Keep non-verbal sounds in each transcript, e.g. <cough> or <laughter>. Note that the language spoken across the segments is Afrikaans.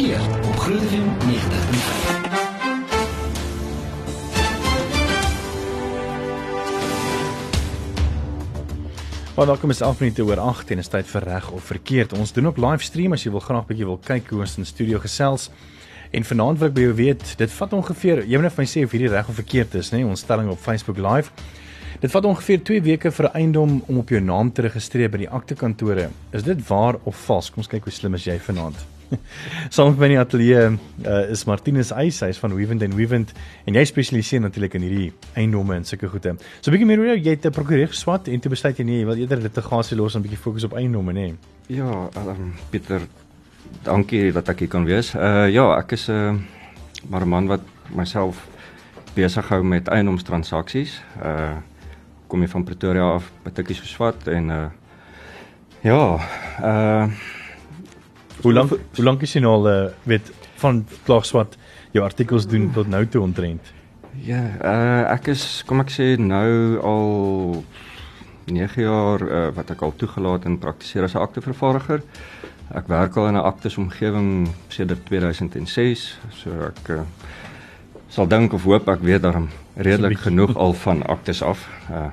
verkeer op Groot FM 90.5. Maar welkom is 11 minute oor 8 en is tyd vir reg of verkeerd. Ons doen ook livestream as jy wil graag bietjie wil kyk hoe ons in studio gesels. En vanaand wil ek by jou weet, dit vat ongeveer, jy moet net vir my sê of hierdie reg of verkeerd is, nê? Ons stelling op Facebook Live. Dit vat ongeveer 2 weke vir 'n eiendom om op jou naam te registreer by die aktekantore. Is dit waar of vals? Kom ons kyk hoe slim is jy vanaand. <laughs> Saam met my in die ateljee uh, is Martinus Eys, hy's van Wevend and Wevend en jy spesialiseer natuurlik in hierdie eiendomme en sulke goede. So 'n bietjie meer oor jou, jy het 'n prokureur geswat en toe besluit jy nee, jy wil eerder dit te gasie los en 'n bietjie fokus op eiendomme, nê? Ja, um, Pieter, dankie dat ek hier kan wees. Uh ja, ek is 'n uh, maar 'n man wat myself besig hou met eiendomstransaksies. Uh kom jy van Pretoria af, Patikkie so swat en uh ja, uh Hoe lank hoe lank is jy nou al uh, weet van Klaagswat jou artikels doen tot nou toe ontrent? Ja, uh ek is kom ek sê nou al 9 jaar uh, wat ek al toegelaat en praktiseer as 'n aktevervaardiger. Ek werk al in 'n aktesomgewing sedert 2006, so ek uh, sal dink of hoop ek weet daarom redelik genoeg al van aktes af. Uh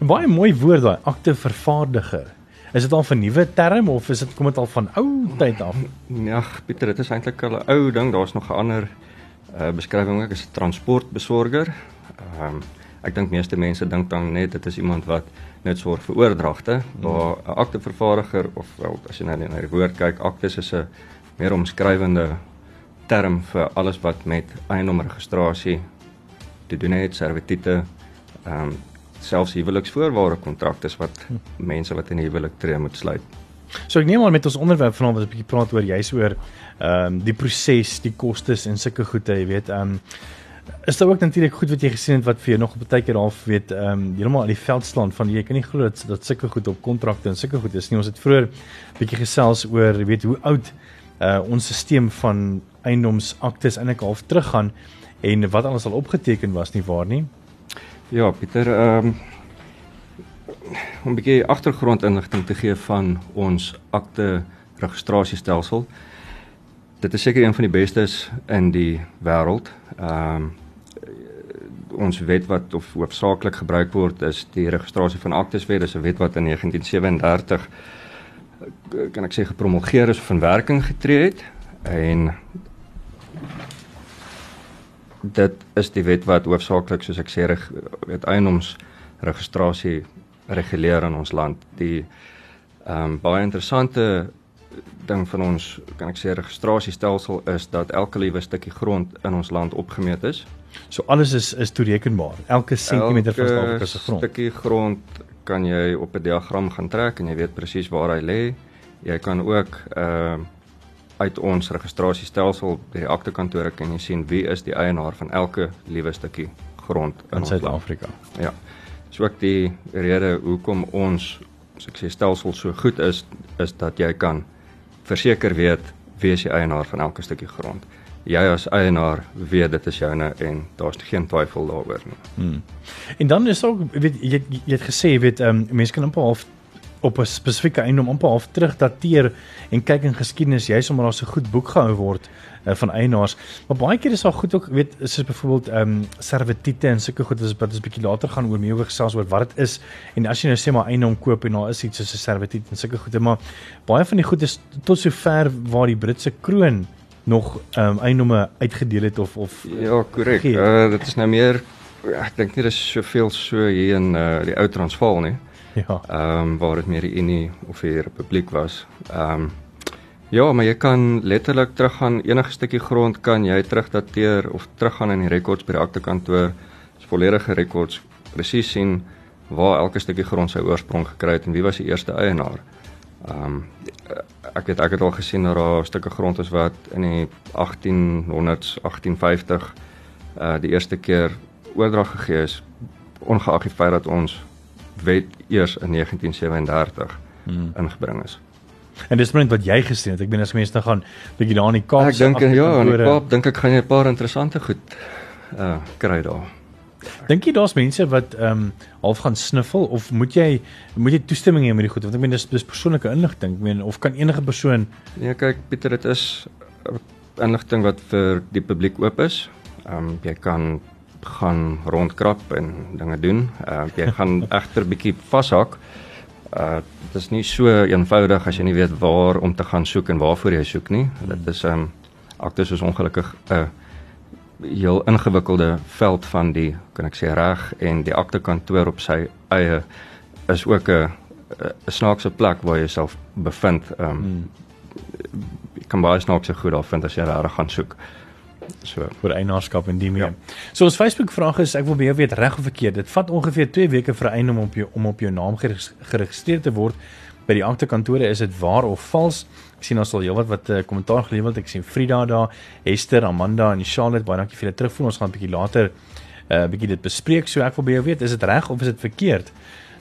'n Baie mooi woord daai aktevervaardiger. Is dit al 'n nuwe term of is dit kom dit al van ou tyd af? Ja, Pieter, dit is eintlik 'n ou ding. Daar's nog 'n ander uh, beskrywing ook as 'n transportbesorger. Ehm um, ek dink meeste mense dink dan net dit is iemand wat net sorg vir oordragte, maar 'n aktevervaardiger of wel as jy nou na die woord kyk, aktes is 'n meer omskrywende term vir alles wat met eiendomregistrasie te doen het, servitute, ehm um, selfs huweliksvoorwaarde kontrakte wat mense wat in huwelik tree moet sluit. So ek neem aan met ons onderwerp vanaand wat 'n bietjie praat oor jy's oor ehm um, die proses, die kostes en sulke goede, jy weet, ehm um, is daar ook natuurlik goed wat jy gesien het wat vir jou nog op 'n tydjie half weet ehm um, heeltemal aan die veld staan van jy kan nie glo dat dat sulke goed op kontrakte en sulke goed is nie. Ons het vroeër bietjie gesels oor jy weet hoe oud uh ons stelsel van eiendomsaktes eintlik half teruggaan en wat alles al opgeteken was nie waar nie. Ja, Pieter, ehm um, om 'n bietjie agtergrondinligting te gee van ons akte registrasiestelsel. Dit is seker een van die bestes in die wêreld. Ehm um, ons wet wat of hoofsaaklik gebruik word is die registrasie van aktes wet, dis 'n wet wat in 1937 kan ek sê gepromulgeer is of in werking getree het en dit is die wet wat hoofsaaklik soos ek sê reg weet eienoms registrasie reguleer in ons land. Die ehm um, baie interessante ding van ons kan ek sê registrasiestelsel is dat elke liewe stukkie grond in ons land opgemeet is. So alles is is toerekenbaar. Elke sentimeter van Suid-Afrika se grond. Elke stukkie grond kan jy op 'n diagram gaan trek en jy weet presies waar hy lê. Jy kan ook ehm uh, uit ons registrasiestelsel by die aktekantore kan jy sien wie is die eienaar van elke liewe stukkie grond in, in Suid-Afrika. Ja. So ek die rede hoekom ons suksesstelsel so goed is is dat jy kan verseker weet wie is die eienaar van elke stukkie grond. Jy as eienaar weet dit is joune en daar's geen twyfel daaroor nie. Hmm. En dan is ook weet jy jy het gesê weet um, mense kan amper half op 'n spesifieke eiendom amper half terugdateer en kyk in geskiedenis juis omdat daar so goed boek gehou word uh, van eienaars. Maar baie keer is daar goed ook weet soos byvoorbeeld ehm um, servitute en sulke goed wat ons 'n bietjie later gaan oor meer oor gesels oor wat dit is en as jy nou sê maar eiendom koop en daar is iets soos 'n servitut en sulke goede maar baie van die goed is tot sover waar die Britse kroon nog ehm um, eiendomme uitgedeel het of of Ja, korrek. Uh, dit is nou meer ek dink nie dis soveel so hier in uh, die ou Transvaal nie. <laughs> Ja. Ehm um, waar dit meer die Unie of die Republiek was. Ehm um, ja, maar jy kan letterlik teruggaan enige stukkie grond kan jy terugdateer of teruggaan in die rekords by die aktekantoor, is volledige rekords presies sien waar elke stukkie grond sy oorsprong gekry het en wie was die eerste eienaar. Ehm um, ek het ek het al gesien dat daar stukke grond is wat in die 1800s, 1850 uh die eerste keer oordrag gegee is ongeag die feit dat ons wet eers in 1937 hmm. ingebring is. En dis net wat jy gesien het. Ek bedoel as mense nou gaan bietjie daar in die Kaap. Ek dink ja, in die Kaap dink ek gaan jy 'n paar interessante goed uh kry daar. Dink jy daar's mense wat ehm um, half gaan sniffel of moet jy moet jy toestemming hê met die goed want ek meen dis dis persoonlike inligting. Ek meen of kan enige persoon Nee, kyk Pieter, dit is inligting wat vir die publiek oop is. Ehm um, jy kan gaan rondkrap en dinge doen. Ehm uh, jy <laughs> gaan egter bietjie vashak. Uh dit is nie so eenvoudig as jy nie weet waar om te gaan soek en waarvoor jy soek nie. Dit is ehm um, akte soos ongelukkig 'n uh, heel ingewikkelde veld van die kan ek sê reg en die akte kantoor op sy eie is ook 'n 'n snaakse plek waar jy jouself bevind. Ehm um, hmm. kan baie snaakse goed daar vind as jy reg gaan soek. So vir eienaarskap en die meer. Ja. So ons Facebook vraag is ek wil by jou weet reg of verkeerd. Dit vat ongeveer 2 weke vir 'n eienaam om op jou om op jou naam geregistreer te word by die akte kantore. Is dit waar of vals? Ek sien ons al heelwat wat uh, kommentaar gelewer het. Ek sien Frida daar, Esther, Amanda en Charlotte. Baie dankie vir die terugvoer. Ons gaan 'n bietjie later 'n uh, bietjie dit bespreek. So ek wil by jou weet, is dit reg of is dit verkeerd?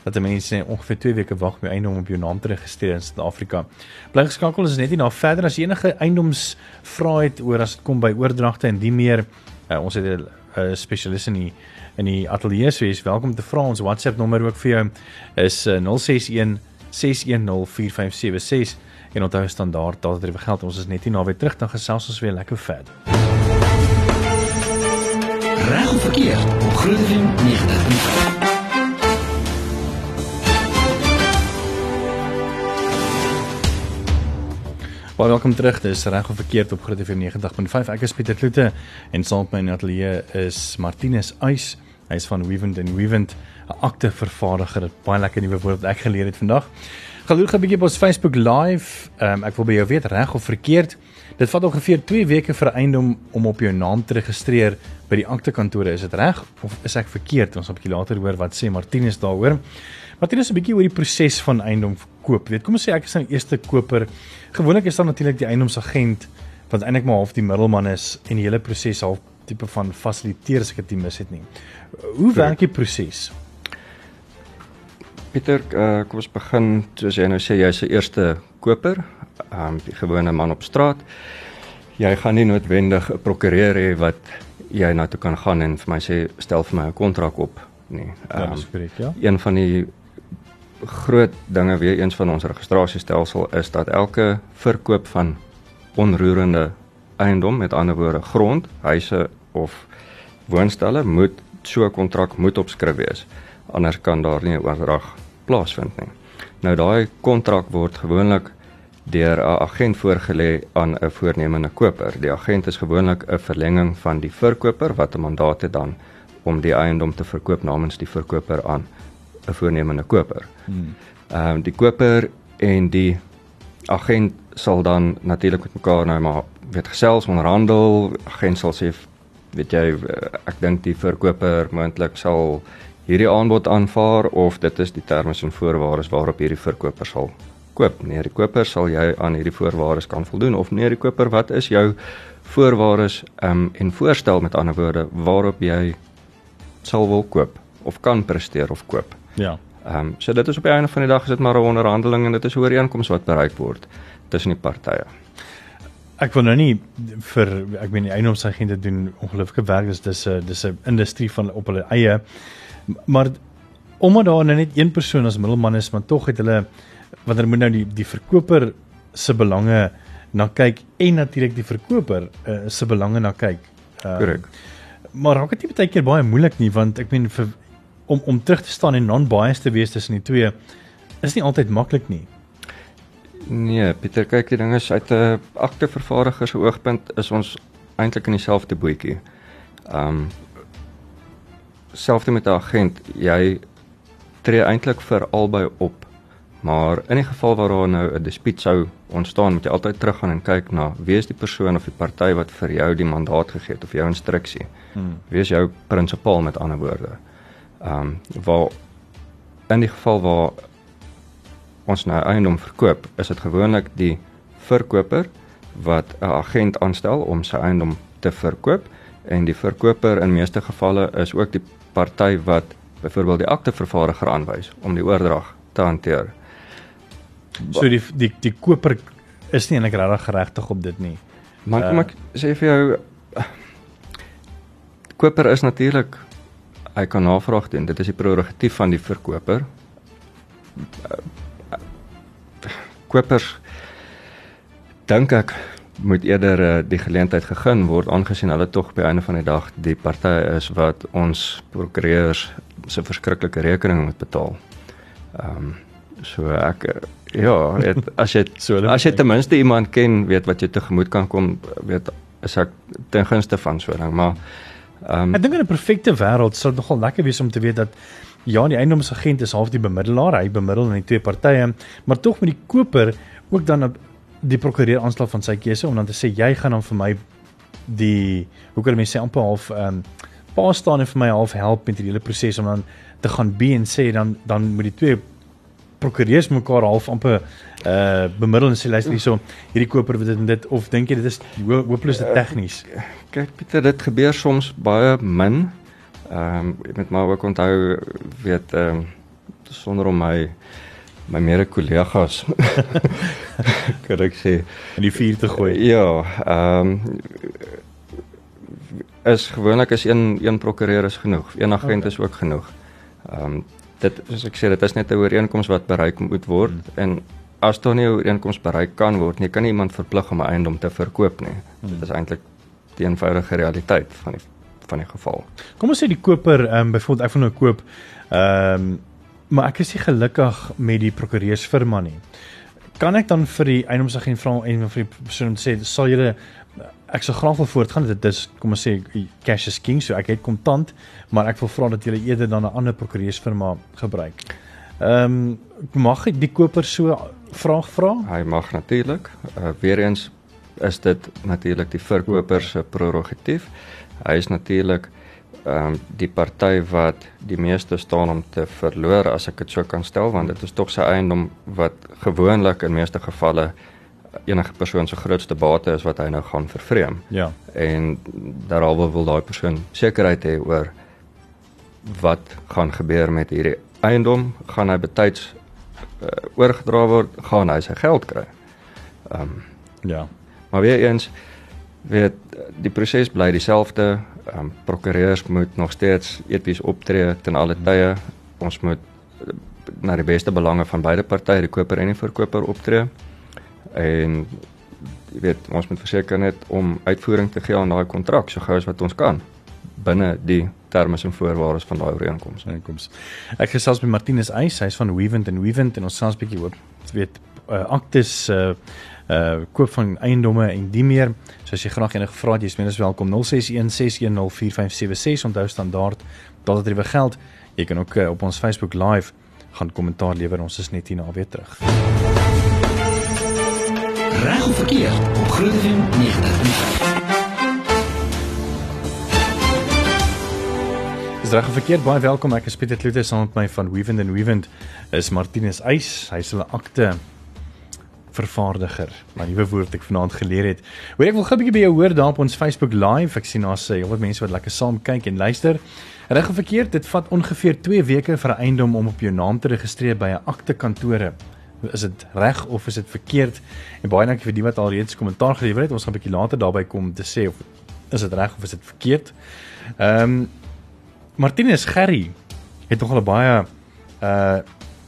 dat 'n mens ongeveer 2 weke wag om jou eiendom op jou naam te registreer in Suid-Afrika. Bly geskakel is net nie daar verder as enige eiendomsvrae het oor as dit kom by oordragte en die meer. Uh, ons het 'n eh, uh, spesialis in die in die ateljee, so jy's welkom te vra. Ons WhatsApp nommer ook vir jou is uh, 061 610 4576 en onthou standaard datadrewe geld. Ons is net hier naby terug dan gesels ons weer lekker verder. Reg verkeer op Groeneweg 90.5. Baie welkom terug. Dis reg of verkeerd op Groot FM 90.5. Ek is Pieter Kloete en saam met my in die ateljee is Martinus Eis. Hy is van Weavent and Weavent, 'n akte vervaardiger. Baie lekker nuwe woord wat ek geleer het vandag. Gaan loop 'n bietjie op ons Facebook live. Um, ek wil by jou weet reg of verkeerd. Dit vat ongeveer 2 weke vir 'n eiendom om op jou naam te registreer by die akte kantore. Is dit reg of is ek verkeerd? Ons gaan 'n bietjie later hoor wat sê Martinus daaroor. Martinus 'n bietjie oor die proses van eiendom koop. Weet, kom ons sê ek is 'n eerste koper. Gewoonlik is daar natuurlik die eiendomsagent wat eintlik maar half die middelman is en die hele proses half tipe van fasiliteer as ek dit mis het nie. Hoe werk die proses? Pieter, uh, kom ons begin soos jy nou sê jy's 'n eerste koper, um, die gewone man op straat. Jy gaan nie noodwendig 'n prokureur hê wat jy na toe kan gaan en vir my sê stel vir my 'n kontrak op nie. Um, ja, dis korrek, ja. Een van die groot dinge weer eens van ons registrasiestelsel is dat elke verkoop van onroerende eiendom, met ander woorde grond, huise of woonstelle moet so 'n kontrak moet opskryf wees. Anders kan daar nie 'n oordrag plaasvind nie. Nou daai kontrak word gewoonlik deur 'n agent voorgelê aan 'n voornemende koper. Die agent is gewoonlik 'n verlenging van die verkoper wat 'n mandaat het dan om die eiendom te verkoop namens die verkoper aan 'n voornemende koper. Hmm. Ehm um, die koper en die agent sal dan natuurlik met mekaar nou maar weet gesels onderhandel. Agent sal sê weet jy ek dink die verkoper moontlik sal hierdie aanbod aanvaar of dit is die terme en voorwaardes waarop hierdie verkoper sal koop. Nee, die koper sal jy aan hierdie voorwaardes kan voldoen of nee, die koper wat is jou voorwaardes um, en voorstel met ander woorde waarop jy sal wil koop of kan presteer of koop. Ja. Ehm um, so dit is op die einde van die dag is dit maar 'n onderhandeling en dit is 'n ooreenkoms wat bereik word tussen die partye. Ek wil nou nie vir ek meen die eiendomsagente doen ongelooflike werk dis dis 'n dis 'n industrie van op hulle eie maar omdat daar nou net een persoon as middelman is maar tog het hulle wanneer moet nou die die verkoper se belange na kyk en natuurlik die verkoper uh, se belange na kyk. Korrek. Uh, maar raak dit baie keer baie moeilik nie want ek meen vir om om terug te staan en non-biased te wees tussen die twee is nie altyd maklik nie. Nee, Pieter, kyk, die ding is uit 'n aktevervaardiger se oogpunt is ons eintlik in dieselfde bootjie. Um selfs met 'n agent, jy tree eintlik vir albei op. Maar in die geval waar daar nou 'n dispuut sou ontstaan, moet jy altyd teruggaan en kyk na wie is die persoon of die party wat vir jou die mandaat gegee het of jou instruksie. Hmm. Wie is jou prinsipaal met ander woorde? Ehm um, waar in die geval waar ons nou eiendom verkoop, is dit gewoonlik die verkoper wat 'n agent aanstel om sy eiendom te verkoop en die verkoper in meeste gevalle is ook die party wat byvoorbeeld die aktevervaardiger aanwys om die oordrag te hanteer. So die die die koper is nie eintlik regtig geregtig op dit nie. Maar kom uh, ek sê vir jou koper is natuurlik hy kan navraag doen. Dit is die prerogatief van die verkoper. Kopers dink ek moet eerder uh, die geleentheid gegeen word aangesien hulle tog by einde van die dag die partye is wat ons prokureurs se verskriklike rekening moet betaal. Ehm um, so ek ja, het, <laughs> as jy so as jy ten minste iemand ken weet wat jy tegemoet kan kom, weet is ek ten gunste van so ding, maar ehm um, Ek dink in 'n perfekte wêreld sou dit nogal lekker wees om te weet dat ja, die eiendomsagent is half die bemiddelaar, hy bemiddel in die twee partye, maar tog met die koper ook dan die prokureur aanslag van sy keuse om dan te sê jy gaan dan vir my die hoe kan mense sê amper half ehm um, pa staan en vir my half help met hierdie hele proses om dan te gaan B en sê dan dan moet die twee prokureurs mekaar half amper uh bemiddel en sê luister hierso hierdie koper wat dit en dit. Of dink jy dit is hopeloos te tegnies uh, kyk Pieter dit gebeur soms baie min. Ehm um, met my ook onthou weet ehm um, sonder om my my mede kollegas <laughs> <laughs> kan ek sê in die vuur te gooi. ja ehm um, is gewoonlik is een een prokureur is genoeg een agent okay. is ook genoeg. Ehm um, dit soos ek sê dit is net 'n ooreenkoms wat bereik moet word hmm. en as daar nie 'n ooreenkoms bereik kan word nie, kan iemand verplig om 'n eiendom te verkoop nie. Hmm. Dit is eintlik die eenvoudige realiteit van die van die geval. Kom ons sê die koper ehm um, byvoorbeeld ek wil nou koop ehm um, maar ek is nie gelukkig met die prokureursfirma nie. Kan ek dan vir die eiendomsagent vra en vir die persoon sê sal julle ek sou graag wil voortgaan dit is kom ons sê cash is king so ek het kontant maar ek wil vra dat jy eerder dan 'n ander prokureursfirma gebruik. Ehm um, mag ek die koper so vraag vra? Hy mag natuurlik. Uh, Weereens is dit natuurlik die verkoper se prerogatief. Hy is natuurlik ehm um, die party wat die meeste staan om te verloor as ek dit so kan stel want dit is tog sy eiendom wat gewoonlik in meeste gevalle enige persoon se grootste bate is wat hy nou gaan vervreem. Ja. En daaroor wil daai persoon sekerheid hê oor wat gaan gebeur met hierdie eiendom, gaan hy betyds uh, oorgedra word, gaan hy sy geld kry. Ehm um, ja. Maar weer eens weet die proses bly dieselfde. Ehm um, prokureurs moet nog steeds eties optree ten alle tye. Ons moet eh, na die beste belange van beide partye, die koper en die verkoper optree en jy weet ons moet verseker net om uitvoering te gee aan daai kontrak so gou as wat ons kan binne die terme en voorwaardes van daai ooreenkoms. Ooreenkoms. Ek gesels met Martinus Eis, hy's van Weavent and Weavent en ons sels bietjie oor weet uh, aktes uh uh koop van eiendomme en die meer. So as jy graag enige vrae het, jy's minstens welkom 0616104576 onthou standaard dat dit weer geld. Jy kan ook uh, op ons Facebook live gaan kommentaar lewer. Ons is net hier na weer terug. Reg of verkeerd op Groot FM 90.5. Dis reg of verkeerd baie welkom. Ek is Pieter Kloete saam met my van Weavend and Weavend is Martinus Eis. Hy's hulle akte vervaardiger. My nuwe woord ek vanaand geleer het. Hoor ek wil gou 'n bietjie by jou hoor daar op ons Facebook live. Ek sien daar's heelwat mense wat lekker saam kyk en luister. Reg of verkeerd, dit vat ongeveer 2 weke vir 'n eiendom om op jou naam te registreer by 'n akte kantore is dit reg of is dit verkeerd? En baie dankie vir die wat al reeds kommentaar gelewer het. Ons gaan 'n bietjie later daarby kom te sê of is dit reg of is dit verkeerd. Ehm um, Martinus Gerry het nog 'n baie uh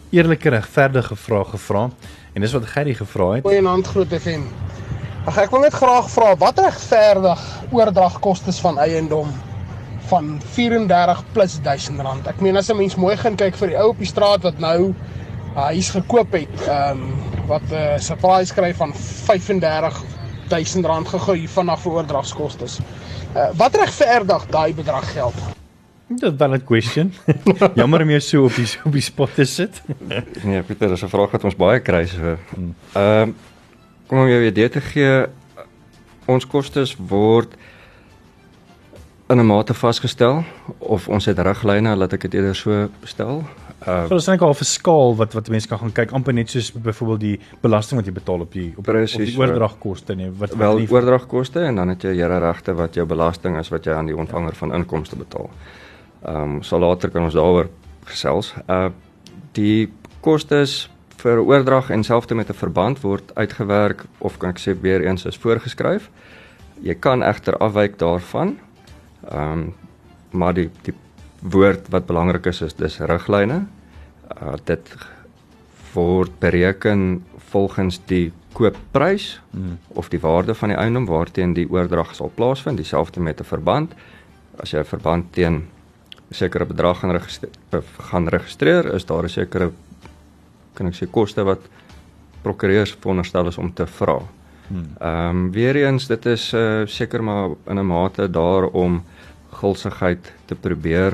eerlike regverdige vraag gevra en dis wat Gerry gevra het. Goeienaand Groot FM. Ag ek wil net graag vra wat regverdig oordragkoste van eiendom van 34 plus 1000 rand. Ek meen as 'n mens mooi gaan kyk vir die ou op die straat wat nou huis gekoop het ehm um, wat 'n uh, surprise kry van 35000 rand gegooi vanaf vir oordragskoste. Uh, wat regverdig daai bedrag geld? Dit is 'n question. <laughs> Jammer om jou so op die op die spot te sit. <laughs> nee, Pieter, dis 'n vraag wat ons baie kry so. Ehm uh, kom om jou idee te gee, ons kostes word in 'n mate vasgestel of ons het riglyne laat ek dit eerder so stel. Uh, so dis net 'n skaal wat wat mense kan gaan kyk amper net soos byvoorbeeld die belasting wat jy betaal op die op, precies, op die oordragkoste nee wat wel die oordragkoste en dan het jy jare regte wat jou belasting is wat jy aan die ontvanger van inkomste betaal. Ehm um, so later kan ons daaroor gesels. Uh die kostes vir oordrag en selfs met 'n verband word uitgewerk of kan ek sê weer eens is voorgeskryf. Jy kan egter afwyk daarvan. Ehm um, maar die die woord wat belangrik is is dis riglyne. Uh dit word bereken volgens die koopprys hmm. of die waarde van die eiendom waarteen die oordrag sal plaasvind, dieselfde met 'n verband. As jy 'n verband teen 'n sekere bedrag gaan registreer, gaan registreer, is daar 'n sekere kan ek sê koste wat prokureurs veronderstel is om te vra. Hmm. Ehm um, weer eens dit is uh, seker maar in 'n mate daar om gulsigheid te probeer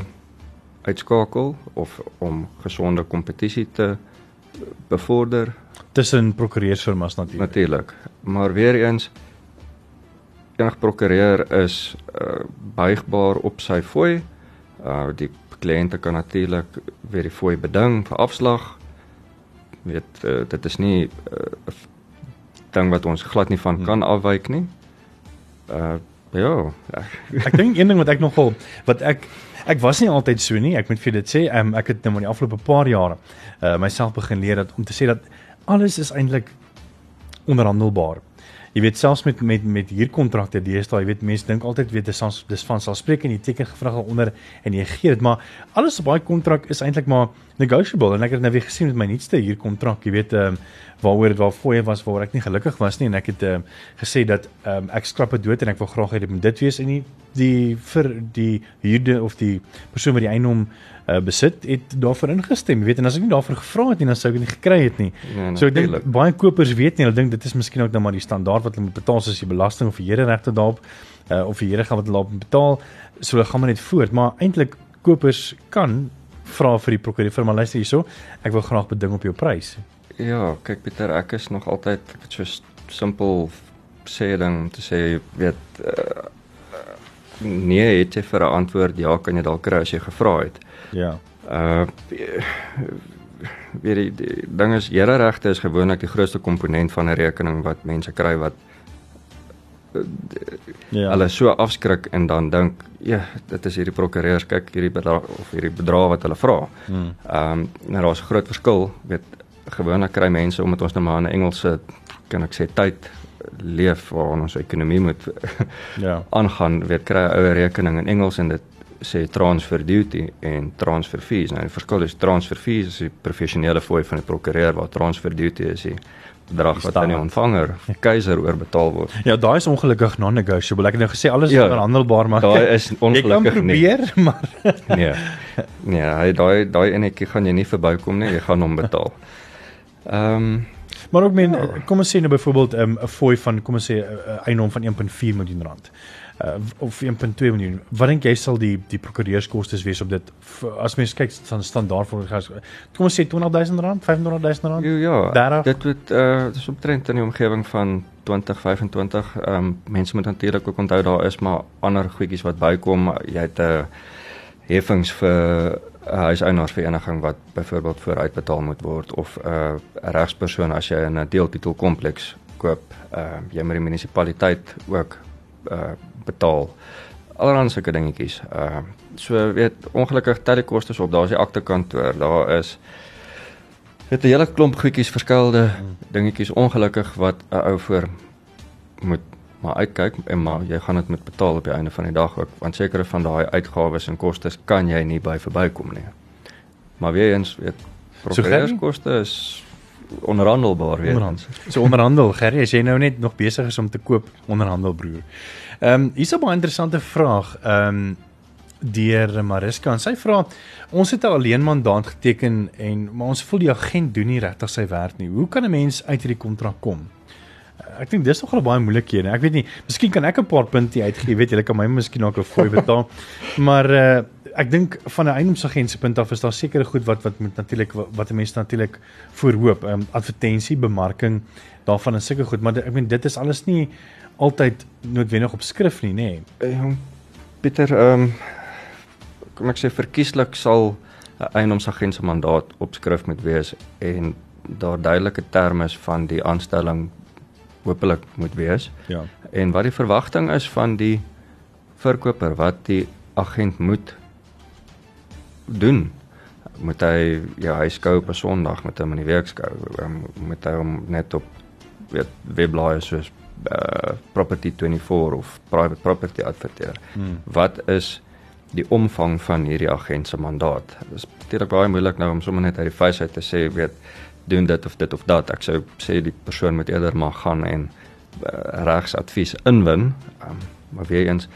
uitskakel of om gesonde kompetisie te bevorder tussen prokureursfirmas natuurlik. Natuurlik. Maar weer eens enige prokureur is uh, buigbaar op sy fooi. Uh die kliënte kan natuurlik weer die fooi beding vir afslag. Weet uh, dit is nie 'n uh, ding wat ons glad nie van hmm. kan afwyk nie. Uh ja. ek dink een ding wat ek nogal wat ek ek was nie altyd so nie. Ek moet vir dit sê, um, ek het nou maar die afgelope paar jare uh myself begin leer dat om te sê dat alles is eintlik onderhandelbaar. Jy weet selfs met met met huurkontrakte deesdae, jy weet mense dink altyd weet dis dis van sal spreek en jy teken gevra onder en jy gee dit, maar alles op daai kontrak is eintlik maar negotiable. En ek het nou weer gesien met my nuutste huurkontrak, jy weet ehm um, waaroor dit waar fooie was waar ek nie gelukkig was nie. En ek het ehm um, gesê dat ehm um, ek skrap dit dood en ek wil graag hê dit moet dit wees. En die die vir die huurder of die persoon wat die eiendom uh, besit het daarvoor ingestem, weet en as ek nie daarvoor gevra het nie, dan sou ek dit nie gekry het nie. Nee, so ek dink baie kopers weet nie, hulle dink dit is miskien ook nou maar die standaard wat hulle moet betaal soos die belasting of die here regte daarop uh, of die here gaan wat hulle op betaal, so hulle gaan maar net voort, maar eintlik kopers kan vra vir die prokureur vir my luister hierso, ek wil graag beding op jou prys. Ja, kyk Pieter, ek is nog altyd ek het so simpel sê ding te sê weet uh, nee, het jy vir 'n antwoord ja, kan jy dalk kry as jy gevra het. Ja. Uh weet die, die ding is ereregte is gewoonlik die grootste komponent van 'n rekening wat mense kry wat uh, ja. hulle so afskrik en dan dink ja dit is hierdie prokureurs kyk hierdie bedrag of hierdie bedrag wat hulle vra. Hmm. Ehm um, nou daar's 'n groot verskil weet gewoonlik kry mense omdat ons nou maar in 'n Engelse kan ek sê tyd leef waar ons ekonomie moet <laughs> ja aangaan weet kry 'n ouer rekening in Engels en dit sê transfer duty en transfer fees. Nou die verskil is transfer fees is die professionele fooi van die prokureur waar transfer duty is die bedrag wat aan die ontvanger keiser oorbetaal word. Ja, daai is ongelukkig non-negotiable. Ek het nou gesê alles ja, is verhandelbaar, maar daai <laughs> is ongelukkig nie. Ek kan probeer, nie. maar <laughs> nee. Nee, daai daai enetjie gaan jy nie verbykom nie, jy gaan hom betaal. Ehm um, Maar ook men oh. kom ons sê nou byvoorbeeld ehm, 'n um, fooi van kom ons sê 'n uh, eiendom van 1.4 miljoen rand. Uh, of 1.2 miljoen. Wat dink jy sal die die prokureurskoste wees op dit as mens kyk van standaard vir kom ons sê 20000 rand, 250000 rand? Jo, ja, Daaraf? dit word uh dis omtrent in die omgewing van 2025. Ehm um, mense moet natuurlik ook onthou daar is maar ander goedjies wat bykom. Jy het 'n uh, heffings vir 'n huiseienaarsvereniging wat byvoorbeeld vooruitbetaal moet word of 'n uh, regspersoon as jy 'n deeltitel kompleks koop, uh, jy moet die munisipaliteit ook uh, betaal. Allerhande sulke dingetjies. Uh so weet ongelukkig tel die kostes op. Daar's die aktekantoor, daar is weet 'n hele klomp goedjies verskillende hmm. dingetjies ongelukkig wat 'n ou voor moet maar uitkyk en maar jy gaan dit moet betaal op die einde van die dag ook want sekere van daai uitgawes en kostes kan jy nie by verbykom nie. Maar weer eens weet prokureuskoste is onderhandelbaar weer. Onderhandel. So onderhandel, Gerry, as jy nou net nog besig is om te koop, onderhandel broer. Ehm um, hier's 'n baie interessante vraag. Ehm um, deur Mariska en sy vra ons het 'n alleen mandaat geteken en maar ons voel die agent doen nie regtig sy werk nie. Hoe kan 'n mens uit hierdie kontrak kom? Ek dink dis nogal baie moeilikhede. Ek weet nie, miskien kan ek 'n paar punte uitgee, weet jy, kan my miskien ook 'n fooi <laughs> betaal. maar uh ek dink van 'n eiendomsagent se punt af is daar sekere goed wat wat moet natuurlik wat 'n mens natuurlik voorhoop, um, advertensie, bemarking, daarvan en sulke goed, maar ek meen dit is alles nie altyd noodwendig op skrif nie, nê. Nee. Uh, Pieter, ehm um, kom ek sê verkieslik sal 'n eiendomsagent se mandaat op skrif moet wees en daar duidelike terme is van die aanstelling hopelik moet wees. Ja. En wat die verwagting is van die verkoper wat die agent moet doen. Moet hy ja, hy skou op 'n Sondag met hom in die week skou. Um, moet hy hom net op weet webblaaie soos uh, Property 24 of Private Property adverteer. Hmm. Wat is die omvang van hierdie agent se mandaat? Dit is natuurlik baie moeilik nou om sommer net uit die face uit te sê weet doen dit of dit of dat. Ek sou sê die persoon moet eerder maar gaan en uh, regsadvies inwin. Um, maar weer eens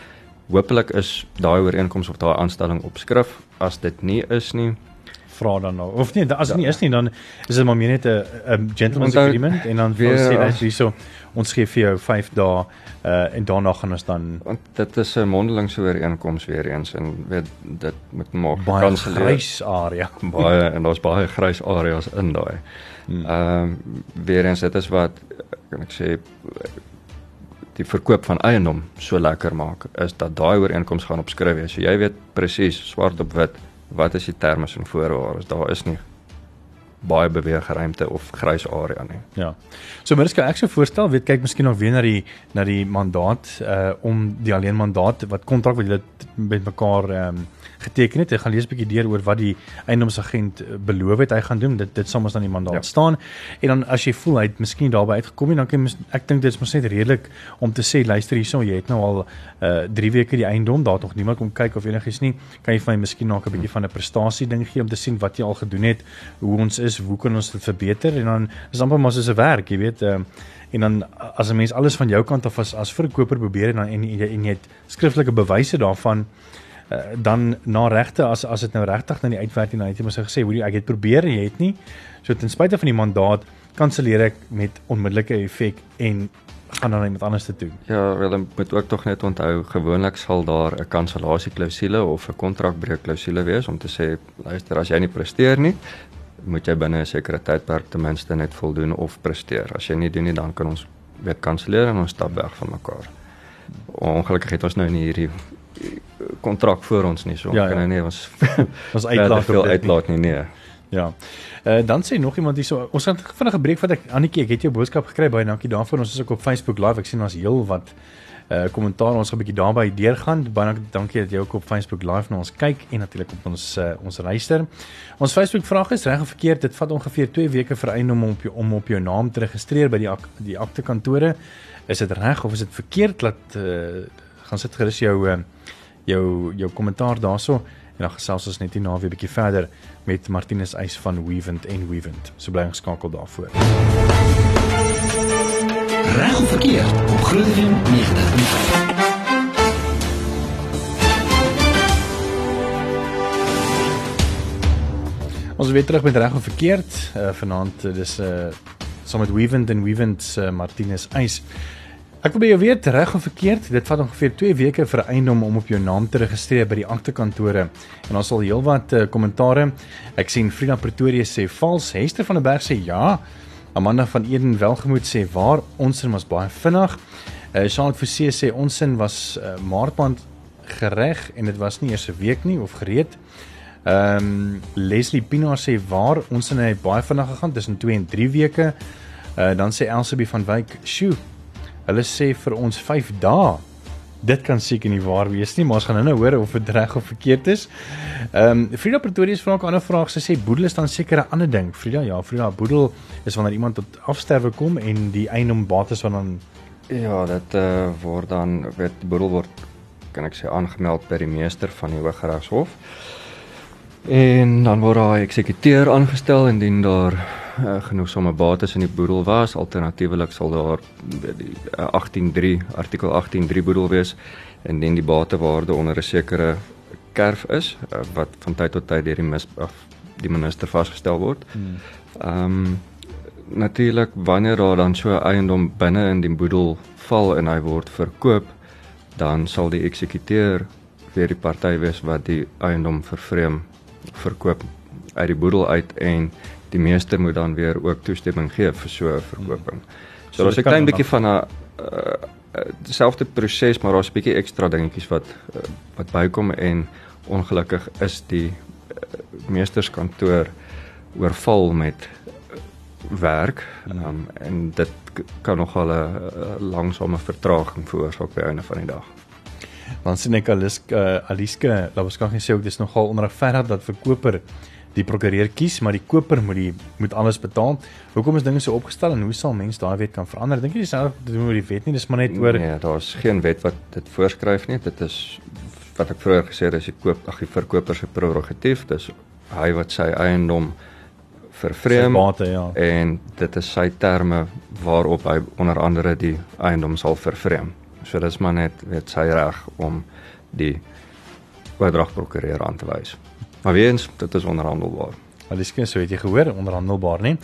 hopelik is daai ooreenkoms of daai aanstelling op skrif. As dit nie is nie, vra dan nou. Of nee, as dit nie is nie, dan is dit maar meer net 'n gentleman's agreement en dan weer sê hy hierso ons gee vir jou 5 dae uh en daarna gaan ons dan want dit is 'n mondelingse ooreenkoms weer eens en weet dit moet maar baie grys area <laughs> baie en daar's baie grys areas in daai. Hmm. Ehm um, weer eens dit is wat kan ek sê die verkoop van eiendom so lekker maak is dat daai ooreenkoms gaan opskryf wees. So jy weet presies swart op wit wat is die terme en voorwaardes? Daar is nie baie beweegruimte of grys area nie. Ja. So maar ek sou voorstel, weet kyk miskien nog weer na die na die mandaat uh om die alleen mandaat wat kontrak wat julle met mekaar ehm um, geteken het. Hy gaan lees 'n bietjie deur oor wat die eiendomsagent eh, beloof het hy gaan doen. Dit dit sal mos dan die mandaat ja. staan. En dan as jy voel hy het miskien daarby uitgekom en dan kan jy ek dink dit is mos net redelik om te sê luister hierso jy het nou al uh 3 weke die eiendom, daar het nog niemand kom kyk of enigiets nie. Kan jy vir my miskien nog 'n bietjie van 'n prestasie ding gee om te sien wat jy al gedoen het, hoe ons is, hoe kan ons dit verbeter en dan is amper maar soos 'n werk, jy weet, uh en dan as 'n mens alles van jou kant af as as verkoper probeer en dan en jy en jy het skriftelike bewyse daarvan uh, dan na regte as as dit nou regtig nou nie uitwerk nie, dan het jy mos gesê, hoorie, ek het probeer en jy het nie. So ten spyte van die mandaat kanselleer ek met onmiddellike effek en gaan dan iemand anders te doen. Ja, wel moet ook tog net onthou gewoonlik sal daar 'n kansellasie klousule of 'n kontrakbreuk klousule wees om te sê luister as jy nie presteer nie moet jy binne 'n sekere tydperk ten minste net voldoen of presteer. As jy nie doen nie dan kan ons weet kanselleer en ons stap weg van mekaar. Ongelukkig het ons nou nie hierdie kontrak voor ons nie so ja, kan ja. nie ons <laughs> ons uitlaat veel uitlaat nie nee. Ja. Uh, dan sê nog iemand hierso ons gaan vinnig 'n breek vat ek Annetjie ek het jou boodskap gekry baie dankie daarvoor ons is ook op Facebook live ek sien ons heel wat uh kommentaar ons gaan 'n bietjie daarby deurgaan baie dankie dat jy ook op Facebook live na ons kyk en natuurlik op ons uh, ons luister ons Facebook vraag is reg of verkeerd dit vat ongeveer 2 weke vir eienaam om op jou om op jou naam te registreer by die ak, die akte kantore is dit reg of is dit verkeerd? Dat uh, gaan sit gerus jou uh, jou jou kommentaar daarso en dan gesels ons net hier na 'n bietjie verder met Martinus Eis van Weavent en Weavent. So bly geskakel daarvoor. Reg of verkeerd op Groot FM 90.5. Ons weer terug met reg of verkeerd. Uh, Vanaand uh, dis uh saam met Weavent en Weavent uh, Martinus Eis. Ek wil by jou weet reg of verkeerd, dit vat ongeveer 2 weke vir 'n eiendom om op jou naam te registreer by die aktekantore. En ons sal heelwat uh, kommentare. Ek sien Frida Pretoria sê vals, Hester van der Berg sê ja. Amanda van Eden Welgemoed sê waar ons sin was baie vinnig. Uh, Charlotte Forsie sê ons sin was uh, maartband gereg en dit was nie eers 'n week nie of gereed. Ehm um, Leslie Pinaar sê waar ons sin het baie vinnig gegaan tussen 2 en 3 weke. Uh, dan sê Elsabie van Wyk, "Sjoe, Hulle sê vir ons 5 dae. Dit kan seker nie waar wees nie, maar ons gaan nou hoor of dit reg of verkeerd is. Ehm um, Frida Pretoria vra 'n ander vraag. Sy sê boedel is dan seker 'n ander ding. Frida, ja, Frida, boedel is wanneer iemand tot afsterwe kom en die eiendom bates van dan ja, dit uh, word dan weet boedel word kan ek sê aangemeld by die meester van die Hooggeregshof. En dan word daai eksekuteur aangestel indien daar uh, genoegsame bates in die boedel was. Alternatiefelik sal daar die uh, 183 artikel 183 boedel wees indien die batewaarde onder 'n sekere kerf is uh, wat van tyd tot tyd deur die mis of die minister vasgestel word. Hmm. Ehm um, natuurlik wanneer daar dan so eiendom binne in die boedel val en hy word verkoop, dan sal die eksekuteur weer die party wees wat die eiendom vervreem verkoop uit die boedel uit en die meester moet dan weer ook toestemming gee vir so 'n verkoping. So daar's 'n klein bietjie van 'n dieselfde uh, proses maar daar's 'n bietjie ekstra dingetjies wat uh, wat bykom en ongelukkig is die uh, meesterskantoor oorval met werk um, en dit kan nogal 'n langsame vertraging veroorsaak by einde van die dag. Dan sien ek Aliska uh, Aliska Labuskag sê ook dis nogal onregverdig dat verkoper die prokureur kies, maar die koper moet die moet alles betaal. Hoekom is dinge so opgestel en hoe sal mense daai wet kan verander? Dink jy dis nou doen oor die wet nie, dis maar net oor Nee, daar's geen wet wat dit voorskryf nie. Dit is wat ek vroeër gesê het, dis die koop ag die verkoper se prerogatief. Dis hy wat sy eiendom vervreem ja. en dit is sy terme waarop hy onder andere die eiendom sal vervreem. So dis maar net weet sy reg om die oordragprokureur aan te wys. Maar weens dit is onderhandelbaar. Al dis skien so het jy gehoor onderhandelbaar, nee.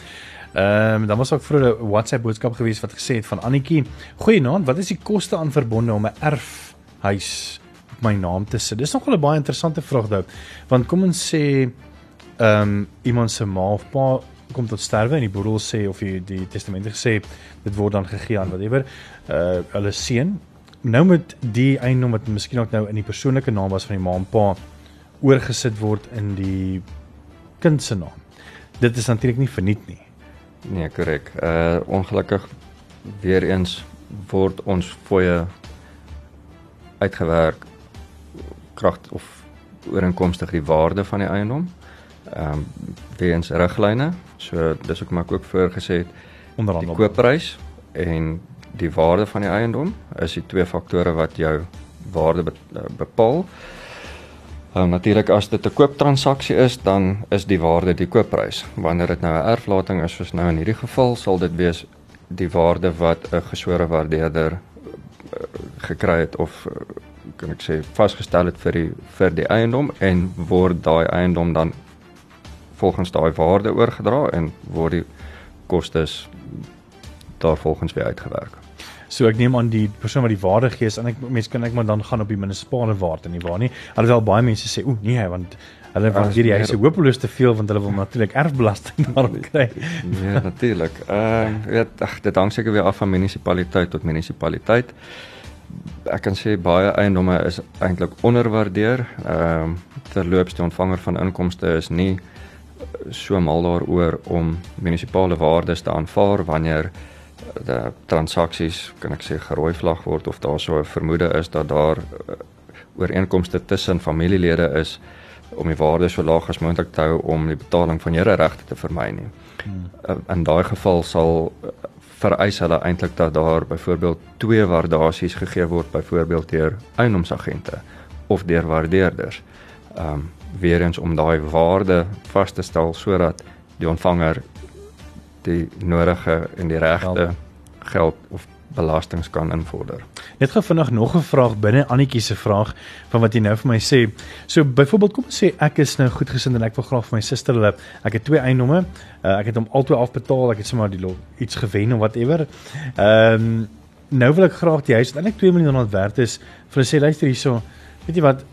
Ehm um, dan was ook vroeër 'n WhatsApp boodskap gewees wat gesê het van Annetjie, "Goeienaand, wat is die koste aan verbonde om 'n erfhuis op my naam te sit?" Dis nogal 'n baie interessante vraag daai. Want kom ons sê ehm um, iemand se ma of pa kom tot sterwe en die boedel sê of die, die testamente gesê dit word dan gegee aan whatever uh hulle seun nou met die eiendom wat miskien ook nou in die persoonlike naam was van die ma en pa oorgesit word in die kind se naam. Dit is natuurlik nie verniet nie. Nee, korrek. Uh ongelukkig weer eens word ons fooie uitgewerk krag of ooreenkomstig die waarde van die eiendom. Ehm um, weens riglyne. So dis ook maar ook voorgesê het onder andere die koopprys en die waarde van die eiendom is die twee faktore wat jou waarde eh, bepaal. Um, natuurlik as dit 'n kooptransaksie is, dan is die waarde die koopprys. Wanneer dit nou 'n erflating is soos nou in hierdie geval, sal dit wees die waarde wat 'n gesore waardeerder uh, gekry het of uh, kan ek sê vasgestel het vir die vir die eiendom en word daai eiendom dan volgens daai waarde oorgedra en word die kostes daarvolgens weer uitgewerk. So ek neem aan die persoon wat die waarde gee, en ek mense kan ek maar dan gaan op die munisipale waarde nie waar nie. Alhoewel baie mense sê o nee, want hulle wil hierdie huise hopeloos te veel want hulle wil natuurlik erfbelasting <laughs> daarop kry. Nee, natuurlik. Ehm uh, weet ag dit hang seker weer af van munisipaliteit tot munisipaliteit. Ek kan sê baie eiendomme is eintlik onderwaardeer. Ehm uh, terloops die ontvanger van inkomste is nie so mal daaroor om munisipale waardes te aanvaar wanneer transaksies kan ek sê gerooi vlag word of daar so 'n vermoede is dat daar uh, ooreenkomste tussen familielede is om die waarde so laag as moontlik te hou om die betaling van jare regte te vermy nie. Hmm. Uh, in daai geval sal uh, vereis hulle eintlik dat daar byvoorbeeld twee waardasies gegee word byvoorbeeld deur eiendomsagente of deur waardeerders. Ehm um, weer eens om daai waarde vas te stel sodat die ontvanger die nodige en die regte geld of belastings kan invorder. Net gou vinnig nog 'n vraag binne Annetjie se vraag van wat jy nou vir my sê. So byvoorbeeld kom ons sê ek is nou goedgesind en ek wil graag vir my suster hulle ek het twee eienaame. Uh, ek het hom altoe afbetaal. Ek het sommer die iets gewen of whatever. Ehm um, nou wil ek graag die huis wat eintlik 2 miljoen rand werd is vir sê luister hierso. Weet jy wat?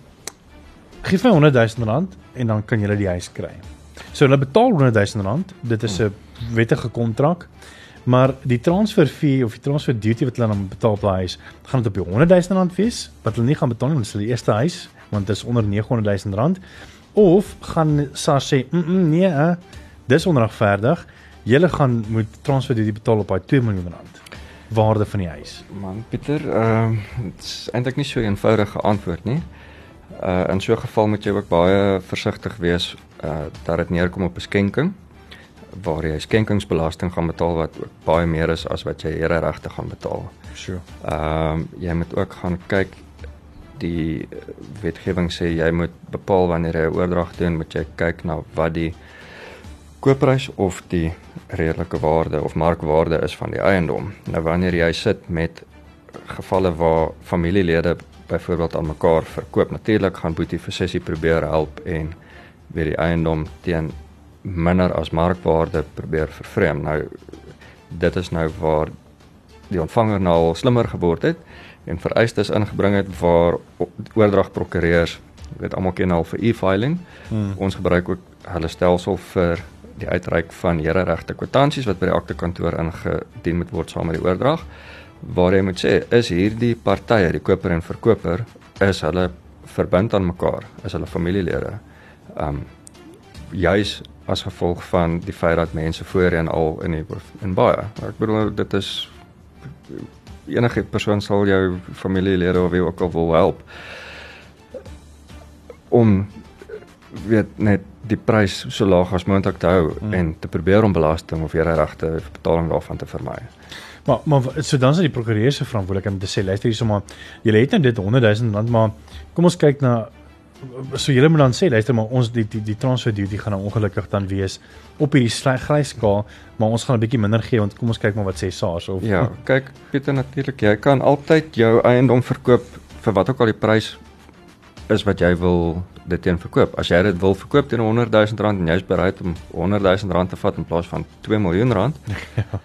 Gee my 100 000 rand en dan kan jy die huis kry. So hulle betaal 100 000 rand. Dit is 'n wettige kontrak. Maar die transfer fee of die transfer duty wat hulle dan betaal op die huis, gaan dit op die 100 000 rand wees wat hulle nie gaan betaal nie want dit is die eerste huis want dit is onder 900 000 rand of gaan SARS sê mm -mm, nee, uh, dis onregverdig. Julle gaan moet transfer duty betaal op daai 2 miljoen rand waarde van die huis. Man Pieter, ehm uh, dit is eintlik nie so 'n eenvoudige antwoord nie. Uh in so 'n geval moet jy ook baie versigtig wees uh dat dit neerkom op 'n skenking waar jy skenkingsbelasting gaan betaal wat ook baie meer is as wat jy ereregte gaan betaal. Sure. Ehm um, jy moet ook gaan kyk die wetgewing sê jy moet bepaal wanneer jy 'n oordrag doen, moet jy kyk na wat die koopprys of die redelike waarde of markwaarde is van die eiendom. Nou wanneer jy sit met gevalle waar familielede byvoorbeeld aan mekaar verkoop, natuurlik gaan boetie vir sessie probeer help en weer die eiendom teen minder as markwaarde probeer vervreem. Nou dit is nou waar die ontvanger nou al slimmer geword het en vereistes ingebring het waar oordragprokureurs weet almal ken al vir e-filing. Hmm. Ons gebruik ook hulle stelsel vir die uitreik van hereregte kwitansies wat by die aktekantoor ingedien moet word saam met die oordrag waar jy moet sê is hierdie partye die koper en verkoper is hulle verbind aan mekaar is hulle familielede um juis as gevolg van die feit dat mense voorheen al in die in baie. Ek bedoel dit is enige persoon sal jou familielede of wie ook al wil help om weet net die prys so laag as moontlik te hou hmm. en te probeer om belasting of weer regte betaling daarvan te vermy. Maar maar so dan is die prokureur se verantwoordelikheid om te sê luister hier sommer jy het nou dit 100 000 rand maar kom ons kyk na so julle moet dan sê luister maar ons die die, die transfer duty gaan nou ongelukkig dan wees op hierdie grys skaal, maar ons gaan 'n bietjie minder gee want kom ons kyk maar wat sê SARS of Ja, kyk Pieter natuurlik jy kan altyd jou eiendom verkoop vir wat ook al die prys is wat jy wil dit teen verkoop. As jy dit wil verkoop teen 100 000 rand en jy's bereid om 100 000 rand te vat in plaas van 2 miljoen rand, <laughs> ja.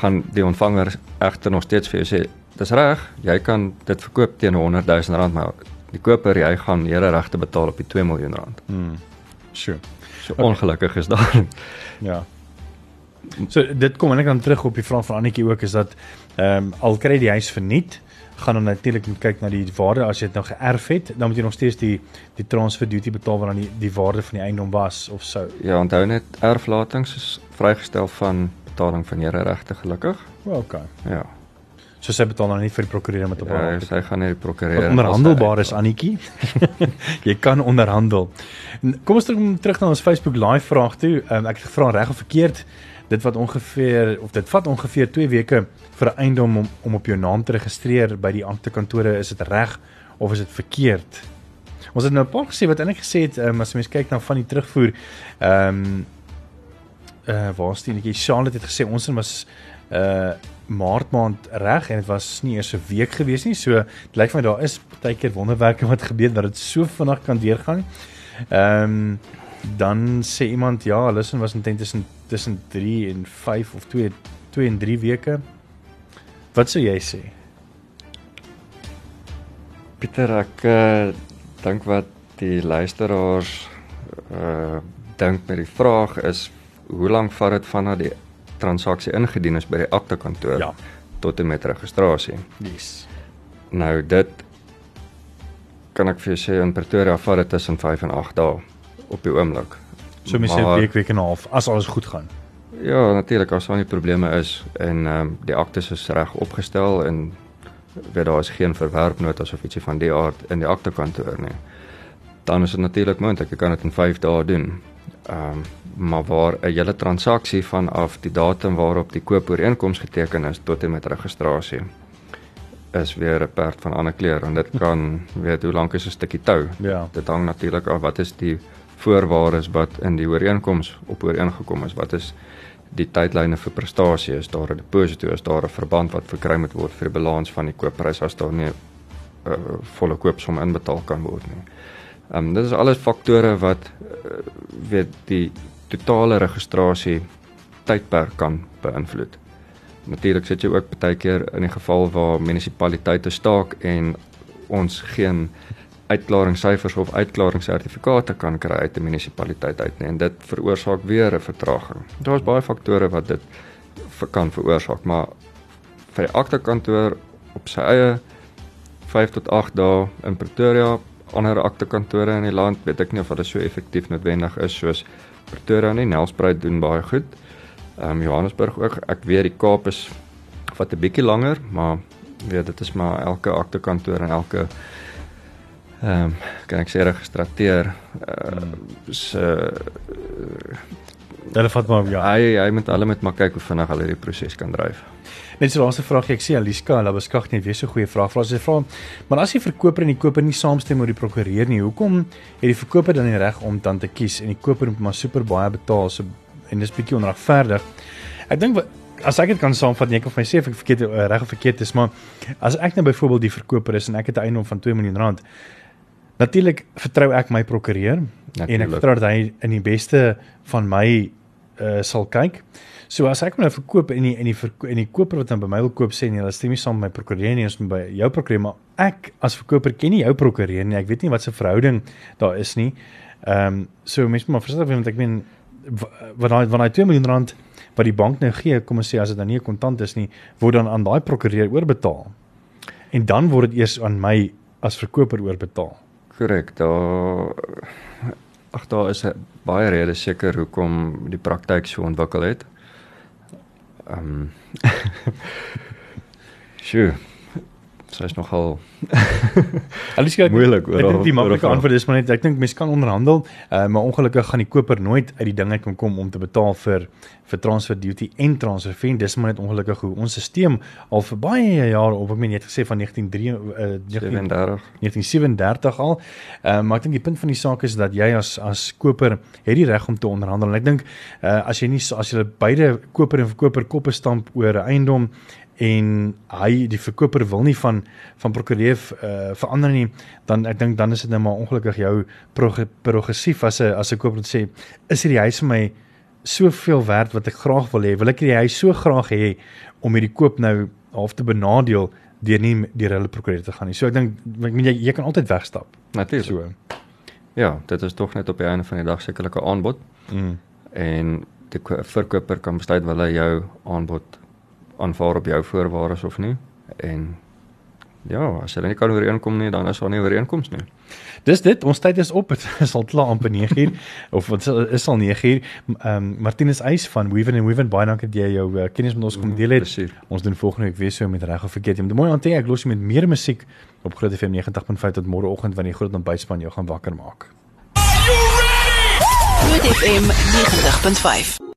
gaan die ontvanger egter nog steeds vir jou sê, "Dis reg, jy kan dit verkoop teen 100 000 rand, maar die koper jy gaan here regte betaal op die 2 miljoen rand." Hmm. Sure. So okay. ongelukkig is daar. ja. So dit kom en ek dan terug op die vraag van Annetjie ook is dat ehm um, al kry die huis verniet, gaan dan natuurlik moet kyk na die waarde as jy dit nou geërf het, dan moet jy nog steeds die die transfer duty betaal wat dan die die waarde van die eiendom was of sou. Ja, onthou net erflatings is vrygestel van betaling van jare regte gelukkig. Well, okay. Ja. So sy betaal dan nie vir die prokureur met op haar. Ja, sy gaan nie die prokureur. Onderhandelbaar is Annetjie. <laughs> jy kan onderhandel. Kom ons terug na ons Facebook live vraag toe. Um, ek het gevra reg of verkeerd dit wat ongeveer of dit vat ongeveer 2 weke vir 'n eiendom om om op jou naam te registreer by die amptekantore is dit reg of is dit verkeerd? Ons het nou 'n paar gesê wat eintlik gesê het um, as jy mens kyk na van die terugvoer ehm um, uh waar steen ek Charlotte het gesê ons was uh maart maand reg en dit was nie eers 'n week gewees nie. So dit lyk vir my daar is baie keer wonderwerke wat gebeur dat dit so vinnig kan deurgaan. Ehm um, dan sê iemand ja, Listen was intent tussen tussen 3 en 5 of 2 2 en 3 weke. Wat sou jy sê? Pieter, ek uh, dink wat die luisteraars uh dink met die vraag is hoe lank vat dit vanaf die transaksie ingedien is by die akte kantoor ja. tot en met registrasie. Yes. Nou dit kan ek vir jou sê in Pretoria vat dit tussen 5 en 8 dae op die oomblik. So mens sê week week en 'n half as alles goed gaan. Ja, natuurlik as daar nie probleme is en ehm um, die aktes is reg opgestel en weet daar is geen verwerpnotas of ietsie van die aard in die akte kantoor nie. Dan is dit natuurlik moontlik jy kan dit in 5 dae doen. Ehm um, maar waar 'n hele transaksie vanaf die datum waarop die koopooreenkoms geteken is tot en met registrasie is weer 'n perd van ander kleur en dit kan <laughs> weet hoe lank is 'n stukkie tou. Ja. Dit hang natuurlik af wat is die voorwaardes wat in die ooreenkoms op ooreengekom is. Wat is die tydlyne vir prestasie? Is daar 'n deposito? Is daar 'n verband wat verkry moet word vir die balans van die koopprys as daar nie 'n uh, volle koopsom inbetaal kan word nie? Ehm um, dit is alles faktore wat uh, weet die totale registrasie tydperk kan beïnvloed. Natuurlik sit jy ook baie keer in die geval waar munisipaliteite staak en ons geen uitklaringssyfers of uitklaringssertifikate kan kry uit 'n munisipaliteit uit nie en dit veroorsaak weer 'n vertraging. Daar's baie faktore wat dit kan veroorsaak, maar vir die akte kantoor op sy eie 5 tot 8 dae in Pretoria, ander akte kantore in die land, weet ek nie of dit so effektief noodwendig is soos Pretoria nie. Nelspruit doen baie goed. Ehm um, Johannesburg ook. Ek weet die Kaap is wat 'n bietjie langer, maar weet dit is maar elke akte kantoor en elke ehm um, kan ek sê registreer uh, se uh, Hulle vat maar ja. Hy hy moet hulle met maar kyk hoe vinnig hulle die proses kan dryf. Net so laaste vraag ek sê Aliska, hulle beskag net weer so goeie vraag. Vra sy vra, maar as die verkoper en die koper nie saamstem oor die prokureur nie, hoekom het die verkoper dan die reg om dan te kies en die koper moet maar super baie betaal so en dis bietjie onregverdig. Ek dink as ek dit kan saamvat, ek kan vir my sê of ek verkeerd uh, reg of verkeerd is, maar as ek nou byvoorbeeld die verkoper is en ek het 'n eiendom van 2 miljoen rand, natuurlik vertrou ek my prokureur en ek vertrou dat hy in die beste van my uh, sal kyk. So as ek nou verkoop en die en die en die koper wat dan by my wil koop sê nee, hulle stem nie saam met my prokureur nie, ons moet by jou prokureur, maar ek as verkoper ken nie jou prokureur nie. Ek weet nie wat se verhouding daar is nie. Ehm um, so mense moet maar verstaan want ek meen wat daai van daai 2 miljoen rand wat die bank nou gee, kom ons sê as dit dan nie 'n kontant is nie, word dan aan daai prokureur oorbetaal. En dan word dit eers aan my as verkoper oorbetaal. Korrek. Daar ag daar is baie redes seker hoekom die praktyk so ontwikkel het. Ehm um, <laughs> Sjoe. Sy is nogal <laughs> Alicia moeilik oor. Ek dink die maklike antwoord is maar net ek dink mense kan onderhandel, uh, maar ongelukkig gaan die koper nooit uit die ding uit kan kom om te betaal vir vir transfer duty en transfer fee. Dis maar net ongelukkig hoe ons stelsel al vir baie jare op ek meen jy het gesê van 1937 uh, 1937 al. Uh, maar ek dink die punt van die saak is dat jy as as koper het die reg om te onderhandel. En ek dink uh, as jy nie as jy beide koper en verkoper koppe stamp oor 'n eiendom en hy die verkoper wil nie van van prokureur uh, verander nie dan ek dink dan is dit nou maar ongelukkig jou progressief as 'n as 'n koper sê is hierdie huis vir my soveel werd wat ek graag wil hê? Wil ek hierdie huis so graag hê om hierdie koop nou half te benadeel deur nie deur hulle prokureur te gaan nie? So ek dink ek meen jy jy kan altyd wegstap. Natuurlik. So. Ja dit is tog net op die einde van die dag sekerlike aanbod. Mm. en die verkoper kan besluit wil hy jou aanbod aanvaar op jou voorwaardes of nie. En ja, as hulle nie kan ooreenkom nie, dan is daar nie ooreenkoms nie. Dis dit, ons tyd is op. <laughs> Dit is al klaar amper 9uur of wat is al 9uur. Ehm um, Martinus Eis van Weaven and Weaven baie dankie dat jy jou uh, kennis met ons kom deel het. Mm, ons doen volgende week weer so met reg of verkeerd. Jy moet mooi aantrek. Ek los jy met meer musiek op Groot FM 90.5 tot môre oggend wanneer die groot ontbytspan jou gaan wakker maak. Groot FM 90.5